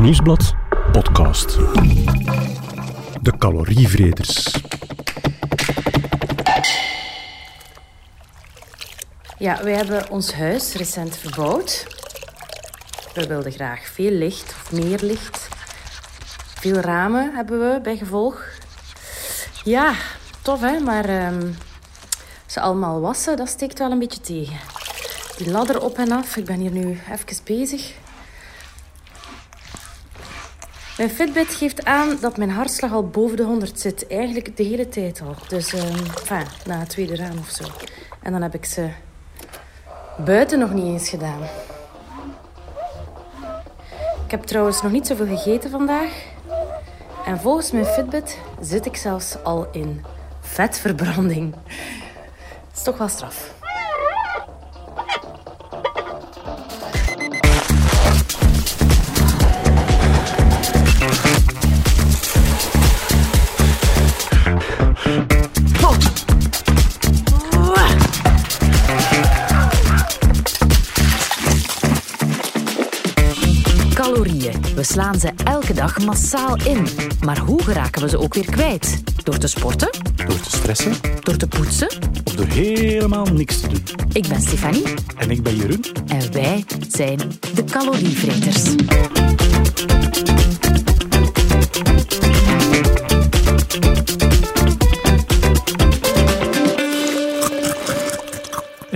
Nieuwsblad podcast. De calorievreters. Ja, wij hebben ons huis recent verbouwd. We wilden graag veel licht of meer licht. Veel ramen hebben we bij gevolg. Ja, tof hè, maar ehm, ze allemaal wassen, dat steekt wel een beetje tegen. Die ladder op en af, ik ben hier nu even bezig. Mijn Fitbit geeft aan dat mijn hartslag al boven de 100 zit. Eigenlijk de hele tijd al. Dus enfin, na het tweede raam of zo. En dan heb ik ze buiten nog niet eens gedaan. Ik heb trouwens nog niet zoveel gegeten vandaag. En volgens mijn Fitbit zit ik zelfs al in vetverbranding. Dat is toch wel straf. We slaan ze elke dag massaal in. Maar hoe geraken we ze ook weer kwijt? Door te sporten? Door te stressen Door te poetsen? of door helemaal niks te doen. Ik ben Stefanie En ik ben Jeroen. en wij zijn de calorievreters.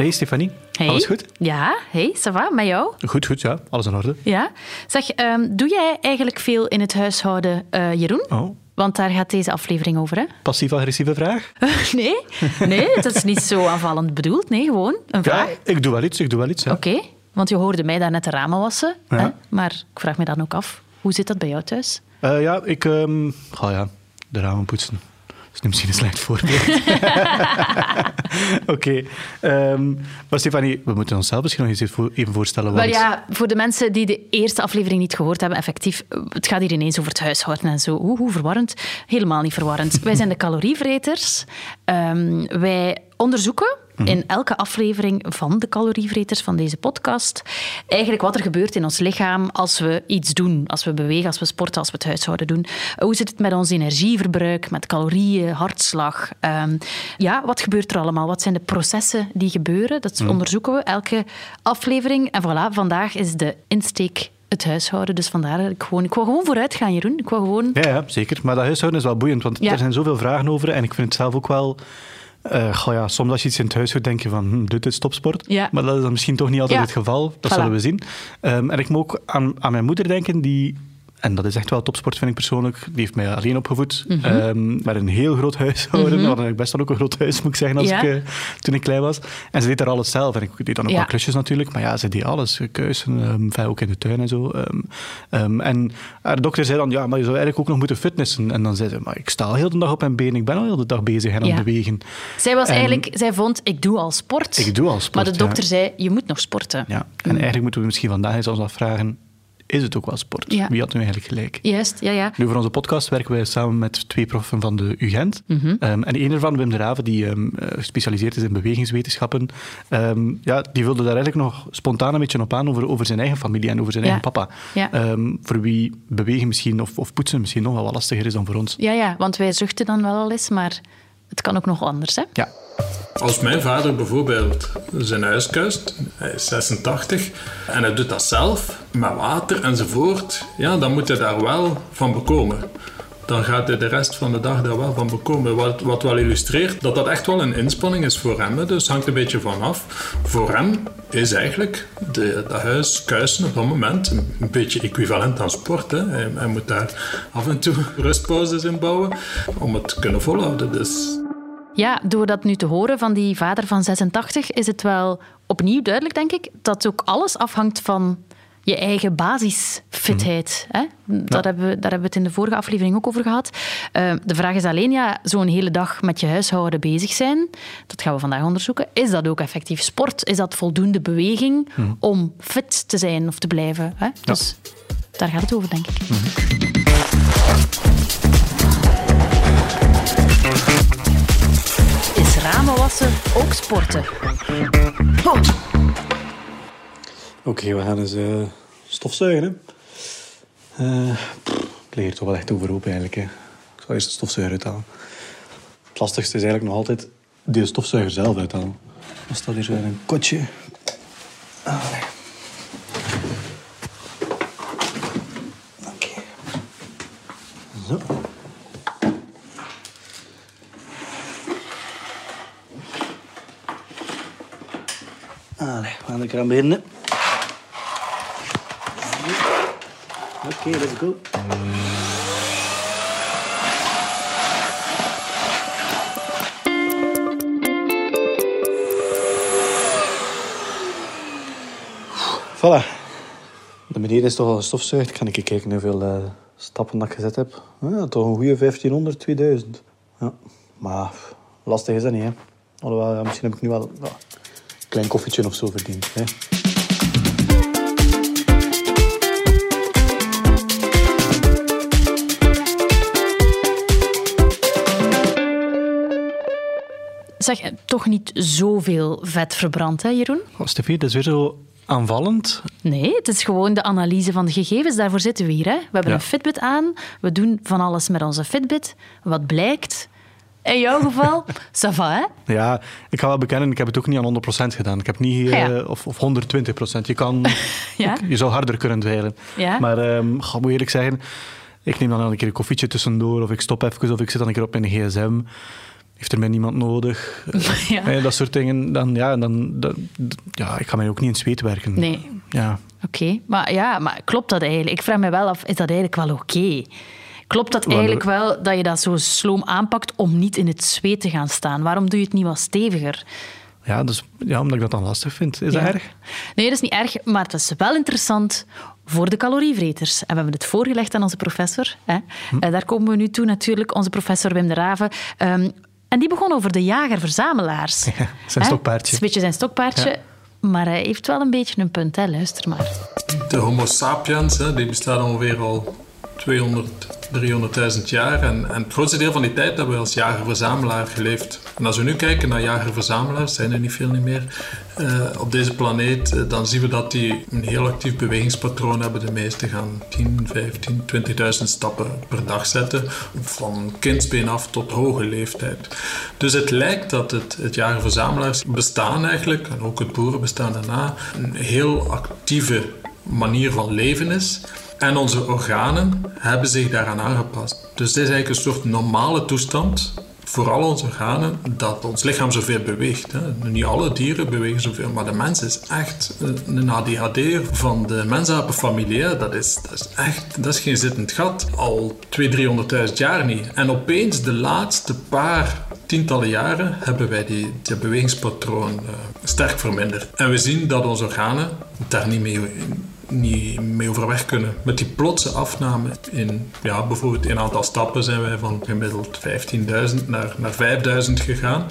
Hey Stefanie, Hey. alles goed? Ja, hey, ça va, met jou? Goed, goed, ja. Alles in orde. Ja. Zeg, ehm, doe jij eigenlijk veel in het huishouden, eh, Jeroen? Oh, Want daar gaat deze aflevering over, hè? passief-agressieve vraag? Nee, nee, dat is niet zo aanvallend bedoeld. Nee, gewoon een vraag. Ja, ik doe wel iets, ik doe wel iets. Ja. Oké, want je hoorde mij daar net de ramen wassen. Ja. Hè? Maar ik vraag me dan ook af, hoe zit dat bij jou thuis? Eh, ja, ik... ehm oh ja, de ramen poetsen. Misschien een slecht voorbeeld. Oké. ehm, maar Stefanie, we moeten onszelf misschien nog eens even voor- even voorstellen. Wel Want... ja, voor de mensen die de eerste aflevering niet gehoord hebben, effectief, het gaat hier ineens over het huishouden en zo. Hoe, hoe verwarrend? Helemaal niet verwarrend. wij zijn de calorievreters. Ehm, wij onderzoeken in elke aflevering van de calorievreters van deze podcast eigenlijk wat er gebeurt in ons lichaam als we iets doen, als we bewegen, als we sporten, als we het huishouden doen. Hoe zit het met ons energieverbruik, met calorieën, hartslag? Ehm, ja, wat gebeurt er allemaal? Wat zijn de processen die gebeuren? Dat onderzoeken we elke aflevering. En voilà, vandaag is de insteek het huishouden. Dus vandaar dat ik gewoon... Ik wou gewoon vooruit gaan, Jeroen. Ik wou gewoon... Ja, ja, zeker. Maar dat huishouden is wel boeiend, want Ja. er zijn zoveel vragen over. En ik vind het zelf ook wel... eh, goh ja, soms als je iets in het huis doet, denk je van, hm, dit is topsport. Ja. Maar dat is dan misschien toch niet altijd Ja. het geval. Dat Voilà. zullen we zien. Ehm, en ik moet ook aan, aan mijn moeder denken, die... En dat is echt wel topsport, vind ik persoonlijk. Die heeft mij alleen opgevoed. Ehm, met een heel groot huishouden. We hadden best wel ook een groot huis, moet ik zeggen, als Ja. ik, eh, toen ik klein was. En ze deed daar alles zelf. En ik deed dan ook Ja. wel klusjes natuurlijk. Maar ja, ze deed alles. Kuisen, ehm, enfin, ook in de tuin en zo. Ehm, ehm, en haar dokter zei dan, ja, maar je zou eigenlijk ook nog moeten fitnessen. En dan zei ze, maar ik sta al heel de dag op mijn been. Ik ben al heel de dag bezig en aan Ja. het bewegen. Zij was En- eigenlijk... Zij vond, ik doe al sport. Ik doe al sport, Maar de dokter zei, je moet nog sporten. Ja. En eigenlijk moeten we misschien vandaag eens ons afvragen, is het ook wel sport? Ja. Wie had nu eigenlijk gelijk? Juist, ja, ja. Nu, voor onze podcast werken wij samen met twee proffen van de UGent. Ehm, en een ervan, Wim de Raven, die eh, gespecialiseerd is in bewegingswetenschappen, ehm, ja, die vulde daar eigenlijk nog spontaan een beetje op aan over, over zijn eigen familie en over zijn Ja. eigen papa. Ja. Voor wie bewegen misschien of, of poetsen misschien nog wel wat lastiger is dan voor ons. Ja, ja, want wij zuchten dan wel al eens, maar het kan ook nog anders, hè? Ja. Als mijn vader bijvoorbeeld zijn huis kuist, hij is 86, en hij doet dat zelf, met water enzovoort, ja, dan moet hij daar wel van bekomen. Dan gaat hij de rest van de dag daar wel van bekomen. Wat, wat wel illustreert dat dat echt wel een inspanning is voor hem. hè. Dus het hangt een beetje van af. Voor hem is eigenlijk de, dat huis kuisen op dat moment een beetje equivalent aan sport. Hè. Hij, hij moet daar af en toe rustpauzes in bouwen om het te kunnen volhouden. Dus Ja, door dat nu te horen van die vader van 86 is het wel opnieuw duidelijk, denk ik, dat ook alles afhangt van je eigen basisfitheid. Hè? Dat hebben we, daar hebben we het in de vorige aflevering ook over gehad. Eh, de vraag is alleen, ja, zo'n hele dag met je huishouden bezig zijn, dat gaan we vandaag onderzoeken. Is dat ook effectief sport? Is dat voldoende beweging om fit te zijn of te blijven? Hè? Dus daar gaat het over, denk ik. Is ramen wassen ook sporten? Oké, we gaan eens eh, stofzuigen. Hè. Uh, ik lig er toch wel echt overhoop eigenlijk. Hè. Ik zou eerst de stofzuiger uithalen. Het lastigste is eigenlijk nog altijd die stofzuiger zelf uithalen. Dan staat hier een kotje. Allee. Oké. Zo. Allee, we gaan aan beginnen. Oké, let's go. Voilà. De beneden is toch al gestofzuigd. Ik ga even kijken hoeveel uh, stappen dat ik gezet heb. Ja, toch een goede 1500, 2000. Ja. Maar lastig is dat niet, hè. Alhoewel, misschien heb ik nu wel klein koffietje of zo verdiend. Hè. Zeg, toch niet zoveel vet verbrand, hè, Jeroen? Oh, Stefie, dat is weer zo aanvallend. Nee, het is gewoon de analyse van de gegevens. Daarvoor zitten we hier. Hè. We hebben een Fitbit aan. We doen van alles met onze Fitbit. Wat blijkt? In jouw geval, ça va, hè? Ja, ik ga wel bekennen, ik heb het ook niet aan 100% gedaan. Ik heb niet... Uh, ja. of, of 120%. Je kan... ja? Je zou harder kunnen dweilen. Ja? Maar um, ik moet eerlijk zeggen, ik neem dan een keer een koffietje tussendoor, of ik stop even, of ik zit dan een keer op mijn gsm heeft er mij niemand nodig? ja. dat soort dingen. Dan, ja, dan, ja, ik ga mij ook niet in zweet werken. Nee. Ja. Oké, maar, ja, maar klopt dat eigenlijk? Ik vraag me wel af, is dat eigenlijk wel oké? Klopt dat eigenlijk wel dat je dat zo sloom aanpakt om niet in het zweet te gaan staan? Waarom doe je het niet wat steviger? Ja, dus, ja omdat ik dat dan lastig vind. Is dat erg? Nee, dat is niet erg, maar het is wel interessant voor de calorievreters. En we hebben het voorgelegd aan onze professor. Hè. Hm. Eh, daar komen we nu toe natuurlijk, onze professor Wim de Raven. Um, en die begon over de jager-verzamelaars. Ja, zijn stokpaardje. Het is een beetje zijn stokpaardje. Maar hij heeft wel een beetje een punt, hè? luister maar. De Homo sapiens, hè, die bestaat ongeveer al 200, 300.000 jaar. En, en, het grootste deel van die tijd hebben we als jager-verzamelaar geleefd. En als we nu kijken naar jager-verzamelaars, zijn er niet veel meer uh, op deze planeet, uh, dan zien we dat die een heel actief bewegingspatroon hebben. De meeste gaan 10, 15, 20.000 stappen per dag zetten, van kindsbeen af tot hoge leeftijd. Dus het lijkt dat het, het jager-verzamelaars bestaan eigenlijk, en ook het boerenbestaan daarna, een heel actieve manier van leven is. En onze organen hebben zich daaraan aangepast. Dus dit is eigenlijk een soort normale toestand voor al onze organen dat ons lichaam zoveel beweegt. Hè. Niet alle dieren bewegen zoveel, maar de mens is echt een ADHD van de mensapenfamilie. Dat is, dat is echt dat is geen zittend gat. Al 200.000, 300.000 jaar niet. En opeens de laatste paar tientallen jaren hebben wij die, bewegingspatroon uh, sterk verminderd. En we zien dat onze organen daar niet mee niet mee overweg kunnen. Met die plotse afname in ja, bijvoorbeeld een aantal stappen zijn wij van gemiddeld 15.000 naar, naar 5.000 gegaan.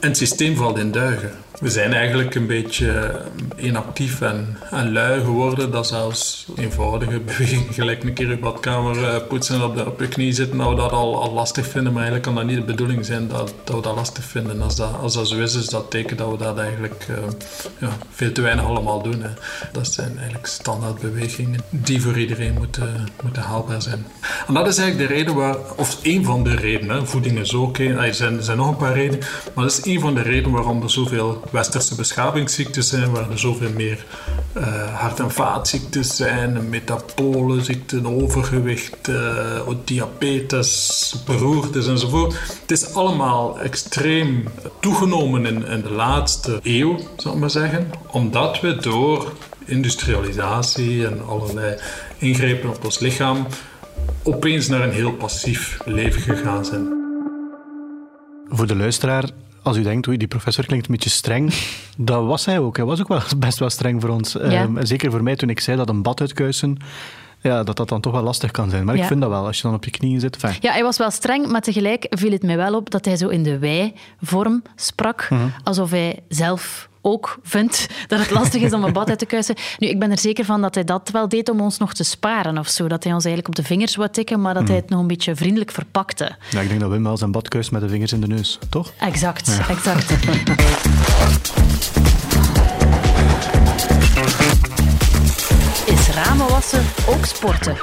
En het systeem valt in duigen. We zijn eigenlijk een beetje inactief en, en lui geworden. Dat zelfs eenvoudige bewegingen, gelijk een keer je badkamer eh, poetsen en op, de, je knie zitten, dat we dat al, lastig vinden. Maar eigenlijk kan dat niet de bedoeling zijn dat, dat we dat lastig vinden. Als dat, als zo is, is dat teken dat we dat eigenlijk uh, ja, veel te weinig allemaal doen. Hè. Dat zijn eigenlijk standaardbewegingen die voor iedereen moeten, moeten haalbaar zijn. En dat is eigenlijk de reden waar, of één van de redenen, voeding is ook één, er zijn, er nog een paar redenen, maar dat is één van de redenen waarom er zoveel westerse beschavingsziektes zijn, waar er zoveel meer uh, hart- en vaatziektes zijn, metabolenziekten, overgewicht, uh, diabetes, beroertes enzovoort. Het is allemaal extreem toegenomen in, in de laatste eeuw, zal ik maar zeggen, omdat we door industrialisatie en allerlei ingrepen op ons lichaam opeens naar een heel passief leven gegaan zijn. Voor de luisteraar, als u denkt, oei, die professor klinkt een beetje streng, dat was hij ook. Hij was ook wel best wel streng voor ons. Ehm, zeker voor mij toen ik zei dat een bad uitkuisen ja, dat dat dan toch wel lastig kan zijn. Maar ik vind dat wel, als je dan op je knieën zit. Fijn. Ja, hij was wel streng, maar tegelijk viel het mij wel op dat hij zo in de wij-vorm sprak. Mhm. Alsof hij zelf ook vindt dat het lastig is om een bad uit te kuisen. Nu, ik ben er zeker van dat hij dat wel deed om ons nog te sparen of zo. Dat hij ons eigenlijk op de vingers wou tikken, maar dat hij het nog een beetje vriendelijk verpakte. Ja, ik denk dat Wim wel zijn bad kuist met de vingers in de neus, toch? Exact, exact. Is ramen wassen ook sporten?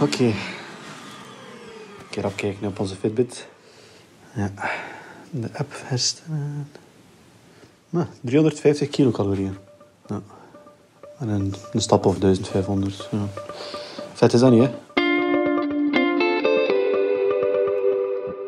Oké. Okay. Keer opkijken op onze Fitbit. Ja. De app herstellen. Nou, 350 kilocalorieën. Ja. En een, een stap of 1500. Ja. Vet is dat niet, hè?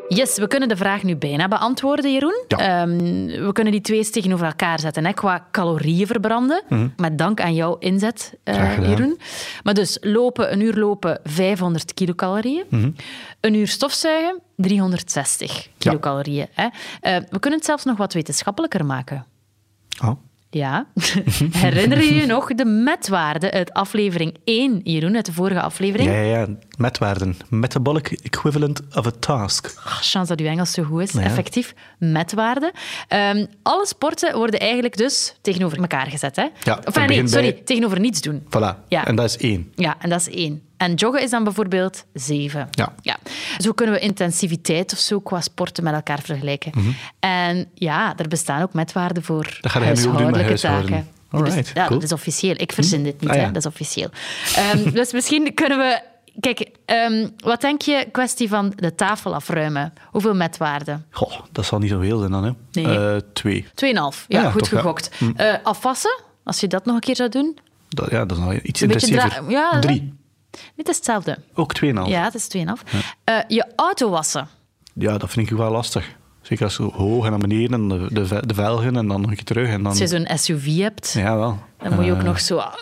Yes, we kunnen de vraag nu bijna beantwoorden, Jeroen. Ja. Um, we kunnen die twee tegenover elkaar zetten hè, qua calorieën verbranden. Mm Met dank aan jouw inzet, uh, Jeroen. Maar dus lopen, een uur lopen 500 kilocalorieën. Mm Een uur stofzuigen 360 kilocalorieën. Hè. Uh, we kunnen het zelfs nog wat wetenschappelijker maken. Oh. Ja. Herinner je je nog de metwaarde uit aflevering 1, Jeroen, uit de vorige aflevering? Ja, ja, ja. metwaarden. Metabolic equivalent of a task. Oh, chance dat uw Engels zo goed is. Effectief, metwaarde. Um, alle sporten worden eigenlijk dus tegenover elkaar gezet. Hè? Ja, of, nee, sorry, tegenover niets doen. Voilà. Ja. En dat is één. Ja, en dat is één. En joggen is dan bijvoorbeeld zeven. Ja. ja. Zo kunnen we intensiviteit of zo qua sporten met elkaar vergelijken. Mm -hmm. En ja, er bestaan ook metwaarden voor dat huishoudelijke taken. Alright, ja, dat is officieel. Ik verzin dit niet, ah, ja. hè. dat is officieel. Um, dus misschien kunnen we... Kijk, um, wat denk je, kwestie van de tafel afruimen? Hoeveel metwaarden? Goh, dat zal niet zoveel zijn dan, hè? Nee. Uh, twee. Tweeënhalf, ja, ja, goed toch, gegokt. Ja. Uh, afwassen, als je dat nog een keer zou doen? Dat, ja, dat is nog iets intensiever. Ja, Drie. Dit is hetzelfde. Ook 2,5? Ja, het is 2,5. Ja. Uh, je auto wassen? Ja, dat vind ik wel lastig. Zeker als je hoog en naar beneden en de, de, de velgen en dan nog een keer terug. En dan... Als je zo'n SUV hebt, ja, wel. dan moet je ook uh, nog zo uh,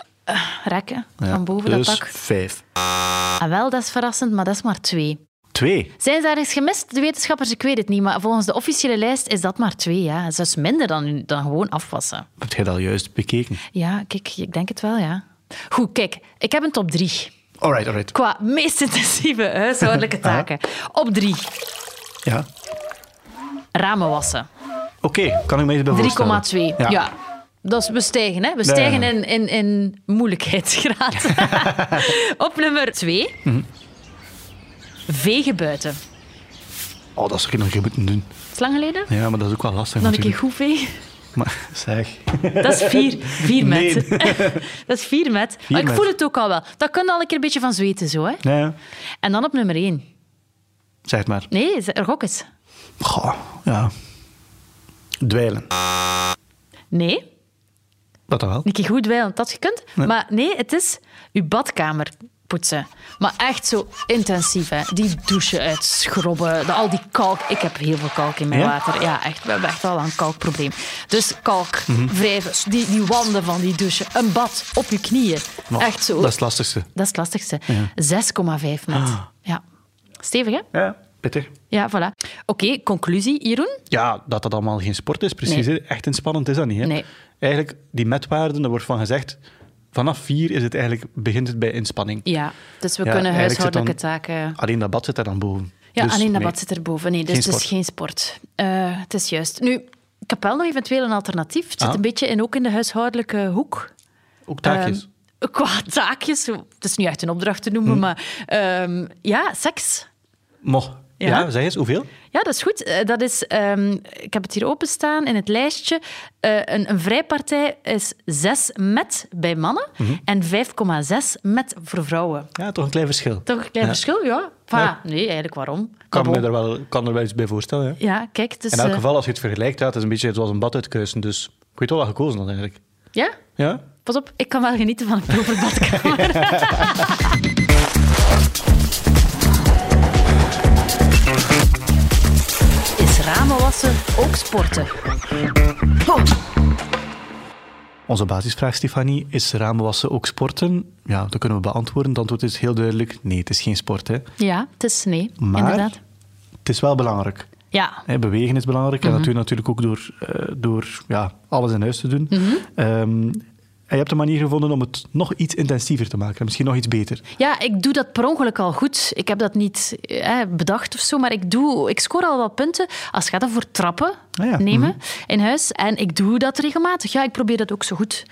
rekken ja, van boven dus dat pak. vijf. Ah, wel, dat is verrassend, maar dat is maar twee. Twee? Zijn ze ergens gemist, de wetenschappers? Ik weet het niet, maar volgens de officiële lijst is dat maar twee. Ja. Dat is dus minder dan, dan gewoon afwassen. Heb jij dat al juist bekeken? Ja, kijk, ik denk het wel, ja. Goed, kijk, ik heb een top drie. Alright, alright. Qua meest intensieve huishoudelijke taken. Op drie. Ja. Ramen wassen. Oké, okay, kan ik me even voorstellen. 3,2. Ja. ja. Dat is, we stijgen, hè? We stijgen in, in, in moeilijkheidsgraad. Op nummer 2. Mm -hmm. Vegen buiten. Oh, dat zou ik nog een moeten doen. Is lang geleden? Ja, maar dat is ook wel lastig. Dan een keer goed vegen. Maar zeg. Dat is vier, vier met. Nee. dat is vier met. Vier ik met. voel het ook al wel. Dat kan al een keer een beetje van zweten, zo. Hè? Ja. En dan op nummer één. Zeg het maar. Nee, gok eens. Goh, ja. Dweilen. Nee. Wat dan wel? Een keer goed dweilen, dat je kunt. Nee. Maar nee, het is uw badkamer poetsen. Maar echt zo intensief, hè. Die douchen uitschrobben, al die kalk. Ik heb heel veel kalk in mijn ja? water. Ja, echt. We hebben echt wel een kalkprobleem. Dus kalk, mm -hmm. wrijven, die, die wanden van die douchen. Een bad op je knieën. Oh, echt zo. Dat is het lastigste. Dat is het lastigste. Ja. 6,5 met. Ah. Ja. Stevig, hè? Ja. Pittig. Ja, voilà. Oké, okay, conclusie, Jeroen? Ja, dat dat allemaal geen sport is, precies. Nee. Echt inspannend is dat niet. Hè? Nee. Eigenlijk, die metwaarden, daar wordt van gezegd vanaf vier is het eigenlijk, begint het bij inspanning. Ja, dus we ja, kunnen huishoudelijke taken... Alleen dat bad zit er dan boven. Ja, dus, alleen dat nee. bad zit er boven. Nee, dus het is geen sport. Uh, het is juist. Nu, wel nog eventueel een alternatief. Het zit Ah. een beetje in, ook in de huishoudelijke hoek. Ook taakjes. Um, qua taakjes. Het is niet echt een opdracht te noemen, Hm. maar... Um, ja, seks. Mocht. Ja. Ja. zeg eens, hoeveel? Ja, dat is goed. Uh, dat is, um, ik heb het hier openstaan in het lijstje. Uh, een, een vrijpartij is 6 met bij mannen Mhm. en 5,6 met voor vrouwen. Ja, toch een klein verschil. Toch een klein Ja. verschil, ja. Ja. Nee, eigenlijk waarom? Kan me er wel, kan er wel iets bij voorstellen. Ja. Ja, kijk. Dus, In elk eh, geval, als je het vergelijkt, ja, het is een beetje zoals een bad uitkuisen. Dus ik weet wel wat gekozen had eigenlijk. ja? Ja? Pas op, ik kan wel genieten van een proper badkamer. Is ramen wassen ook sporten? Onze basisvraag, Stefanie, is ramenwassen ook sporten? Ja, dat kunnen we beantwoorden. Het antwoord is heel duidelijk, nee, het is geen sport. Hè. Ja, het is nee, Maar inderdaad. het is wel belangrijk. Ja, Hè, bewegen is belangrijk Mhm. en dat doe je natuurlijk ook door, eh, door ja, alles in huis te doen. Mhm. Ehm, en je hebt een manier gevonden om het nog iets intensiever te maken, misschien nog iets beter. Ja, ik doe dat per ongeluk al goed. Ik heb dat niet eh, bedacht of zo, maar ik, doe, ik scoor al wat punten als het gaat over trappen Ah ja, nemen mhm. in huis. En ik doe dat regelmatig. Ja, ik probeer dat ook zo goed.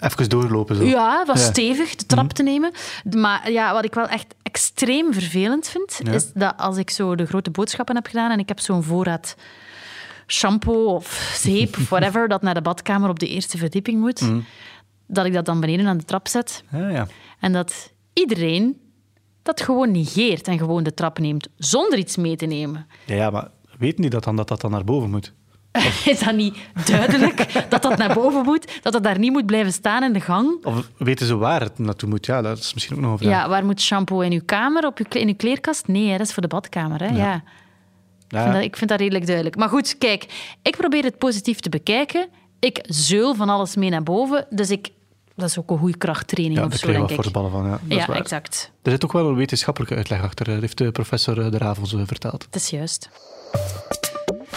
Even doorlopen zo. Ja, wat Ja. stevig, de trap te nemen. Maar ja, wat ik wel echt extreem vervelend vind, Ja. is dat als ik zo de grote boodschappen heb gedaan en ik heb zo'n voorraad shampoo of zeep of whatever dat naar de badkamer op de eerste verdieping moet, mhm. Dat ik dat dan beneden aan de trap zet. Ja, ja. En dat iedereen dat gewoon negeert en gewoon de trap neemt zonder iets mee te nemen. Ja, ja maar weten die dat dan dat dat dan naar boven moet? Is dat niet duidelijk dat dat naar boven moet? Dat dat daar niet moet blijven staan in de gang? Of weten ze waar het naartoe moet? Ja, dat is misschien ook nog een vraag. Ja, waar moet shampoo in uw kamer? Op uw, in uw kleerkast? Nee, hè, dat is voor de badkamer. Hè? Ja. ja. Ik, vind dat, ik vind dat redelijk duidelijk. Maar goed, kijk, ik probeer het positief te bekijken. Ik zeul van alles mee naar boven, dus ik dat is ook een goede krachttraining ja, of zo, denk ik. voor de ballen van, ja. ja, exact. Er zit ook wel een wetenschappelijke uitleg achter, eh, heeft de professor eh, De Ravels verteld. Dat is juist.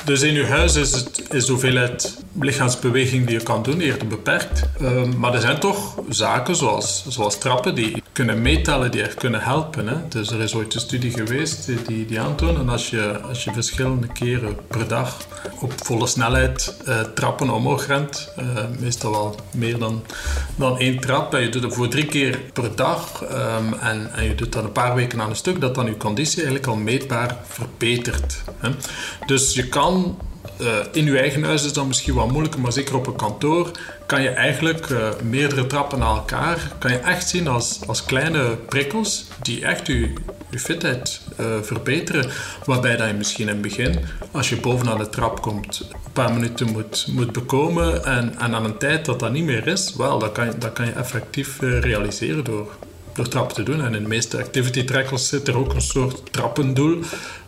Dus in je huis is, het, is de hoeveelheid lichaamsbeweging die je kan doen eerder beperkt. Ehm, maar er zijn toch zaken zoals, zoals trappen die kunnen meetellen, die er kunnen helpen. Hè? Dus er is ooit een studie geweest die, die aantonen als je, als je verschillende keren per dag op volle snelheid uh, trappen omhoog rent, uh, meestal wel meer dan, dan één trap, en je doet het voor drie keer per dag um, en, en je doet dat een paar weken aan een stuk, dat dan je conditie eigenlijk al meetbaar verbetert. Hè? Dus je kan uh, in je eigen huis is dat misschien wat moeilijker, maar zeker op een kantoor kan je eigenlijk uh, meerdere trappen naar elkaar, kan je echt zien als, als kleine prikkels die echt je, fitheid uh, verbeteren. Waarbij dat je misschien in het begin, als je bovenaan de trap komt, een paar minuten moet, moet bekomen en, en aan een tijd dat dat niet meer is, wel, dat kan, dat kan je effectief realiseren door door trappen te doen. En in de meeste activity trackers zit er ook een soort trappendoel.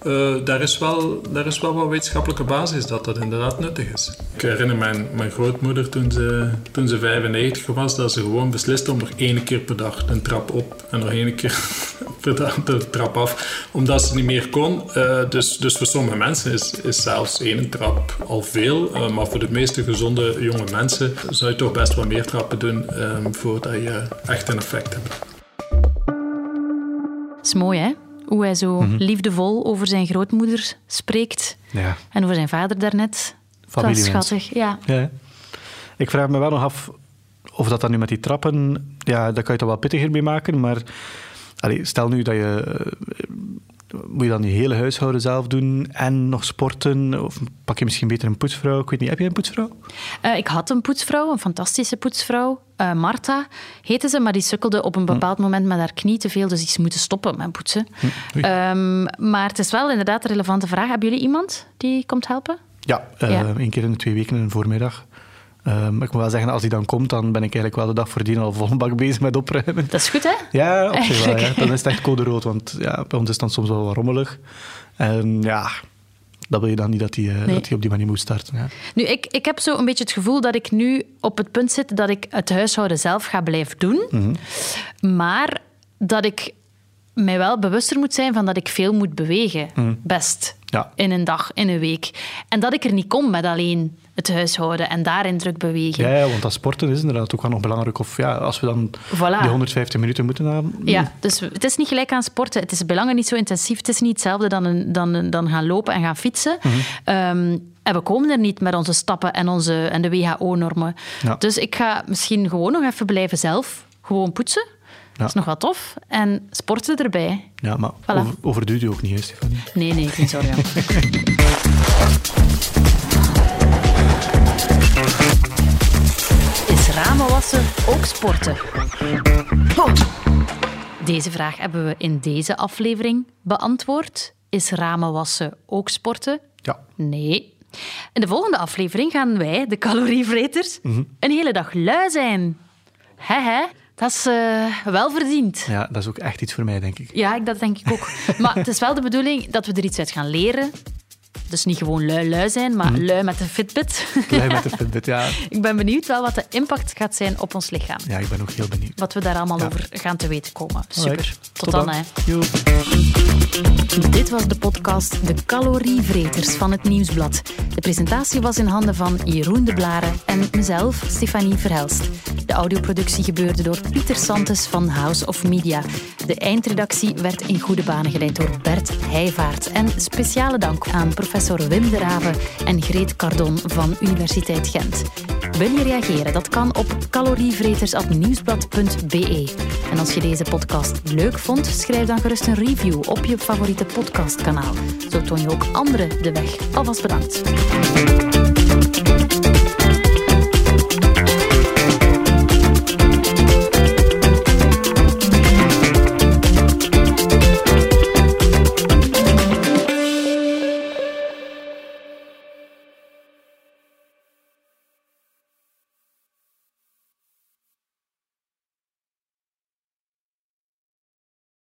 Uh, daar, is wel, daar is wel wat wetenschappelijke basis dat dat inderdaad nuttig is. Ik herinner mijn, mijn grootmoeder toen ze, toen ze 95 was, dat ze gewoon besliste om nog één keer per dag een trap op en nog één keer per dag de trap af, omdat ze niet meer kon. Uh, dus, dus voor sommige mensen is, is zelfs één trap al veel, uh, maar voor de meeste gezonde jonge mensen zou je toch best wat meer trappen doen voordat je echt een effect hebt is mooi, hè? Hoe hij zo mhm. liefdevol over zijn grootmoeder spreekt. Ja. En over zijn vader daarnet. Dat is schattig, ja. ja. Ik vraag me wel nog af of dat dan nu met die trappen... Ja, daar kan je toch wel pittiger mee maken, maar... Allez, stel nu dat je moet je dan je hele huishouden zelf doen en nog sporten? Of pak je misschien beter een poetsvrouw? Ik weet niet, heb je een poetsvrouw? Uh, ik had een poetsvrouw, een fantastische poetsvrouw. Uh, Marta heette ze, maar die sukkelde op een hm. bepaald moment met haar knie te veel, dus die is moeten stoppen met poetsen. Hm. Um, maar het is wel inderdaad een relevante vraag. Hebben jullie iemand die komt helpen? Ja, uh, ja. één keer in de twee weken in een voormiddag. Um, ik moet wel zeggen, als hij dan komt, dan ben ik eigenlijk wel de dag voordien al vol bak bezig met opruimen. Dat is goed, hè? Ja, op zich wel. Ja. Dan is het echt code rood, want ja, bij ons is het dan soms wel wat rommelig. En ja, dat wil je dan niet dat hij, uh, dat hij op die manier moet starten. Ja. Nu, ik, ik heb zo een beetje het gevoel dat ik nu op het punt zit dat ik het huishouden zelf ga blijven doen. Mm -hmm. Maar dat ik mij wel bewuster moet zijn van dat ik veel moet bewegen. Mhm. Best. Ja. In een dag, in een week. En dat ik er niet kom met alleen het huishouden en daarin druk bewegen. Ja, want dat sporten is inderdaad ook wel nog belangrijk. Of ja, als we dan die 150 minuten moeten hebben. Ja, dus het is niet gelijk aan sporten. Het is belangen niet zo intensief. Het is niet hetzelfde dan, dan, dan gaan lopen en gaan fietsen. Mhm. Ehm, en we komen er niet met onze stappen en, onze, en de WHO-normen. Dus ik ga misschien gewoon nog even blijven zelf gewoon poetsen. Dat is nog wel tof. En sporten erbij. Ja, maar voilà. over, overduurt u ook niet, hè, Stefanie? Nee, nee, geen zorgen. Is ramen wassen ook sporten? Deze vraag hebben we in deze aflevering beantwoord. Is ramen wassen ook sporten? Ja. Nee. In de volgende aflevering gaan wij, de calorievreters, mhm. een hele dag lui zijn. Hehe. Dat is uh, wel verdiend. Ja, dat is ook echt iets voor mij, denk ik. Ja, dat denk ik ook. maar het is wel de bedoeling dat we er iets uit gaan leren. Dus niet gewoon lui-lui zijn, maar mm. lui met een Fitbit. Lui met een Fitbit, ja. ik ben benieuwd wel wat de impact gaat zijn op ons lichaam. Ja, ik ben ook heel benieuwd. Wat we daar allemaal over gaan te weten komen. Super. Tot, dan, hè. Dit was de podcast De Calorievreters van het Nieuwsblad. De presentatie was in handen van Jeroen de Blaren en mezelf, Stefanie Verhelst. De audioproductie gebeurde door Pieter Santes van House of Media. De eindredactie werd in goede banen geleid door Bert Heijvaart. En speciale dank aan professor Wim de Raven en Greet Cardon van Universiteit Gent. Wil je reageren? Dat kan op calorievreters.nieuwsblad.be. En als je deze podcast leuk vond, schrijf dan gerust een review op je favoriete podcastkanaal. Zo toon je ook anderen de weg. Alvast bedankt.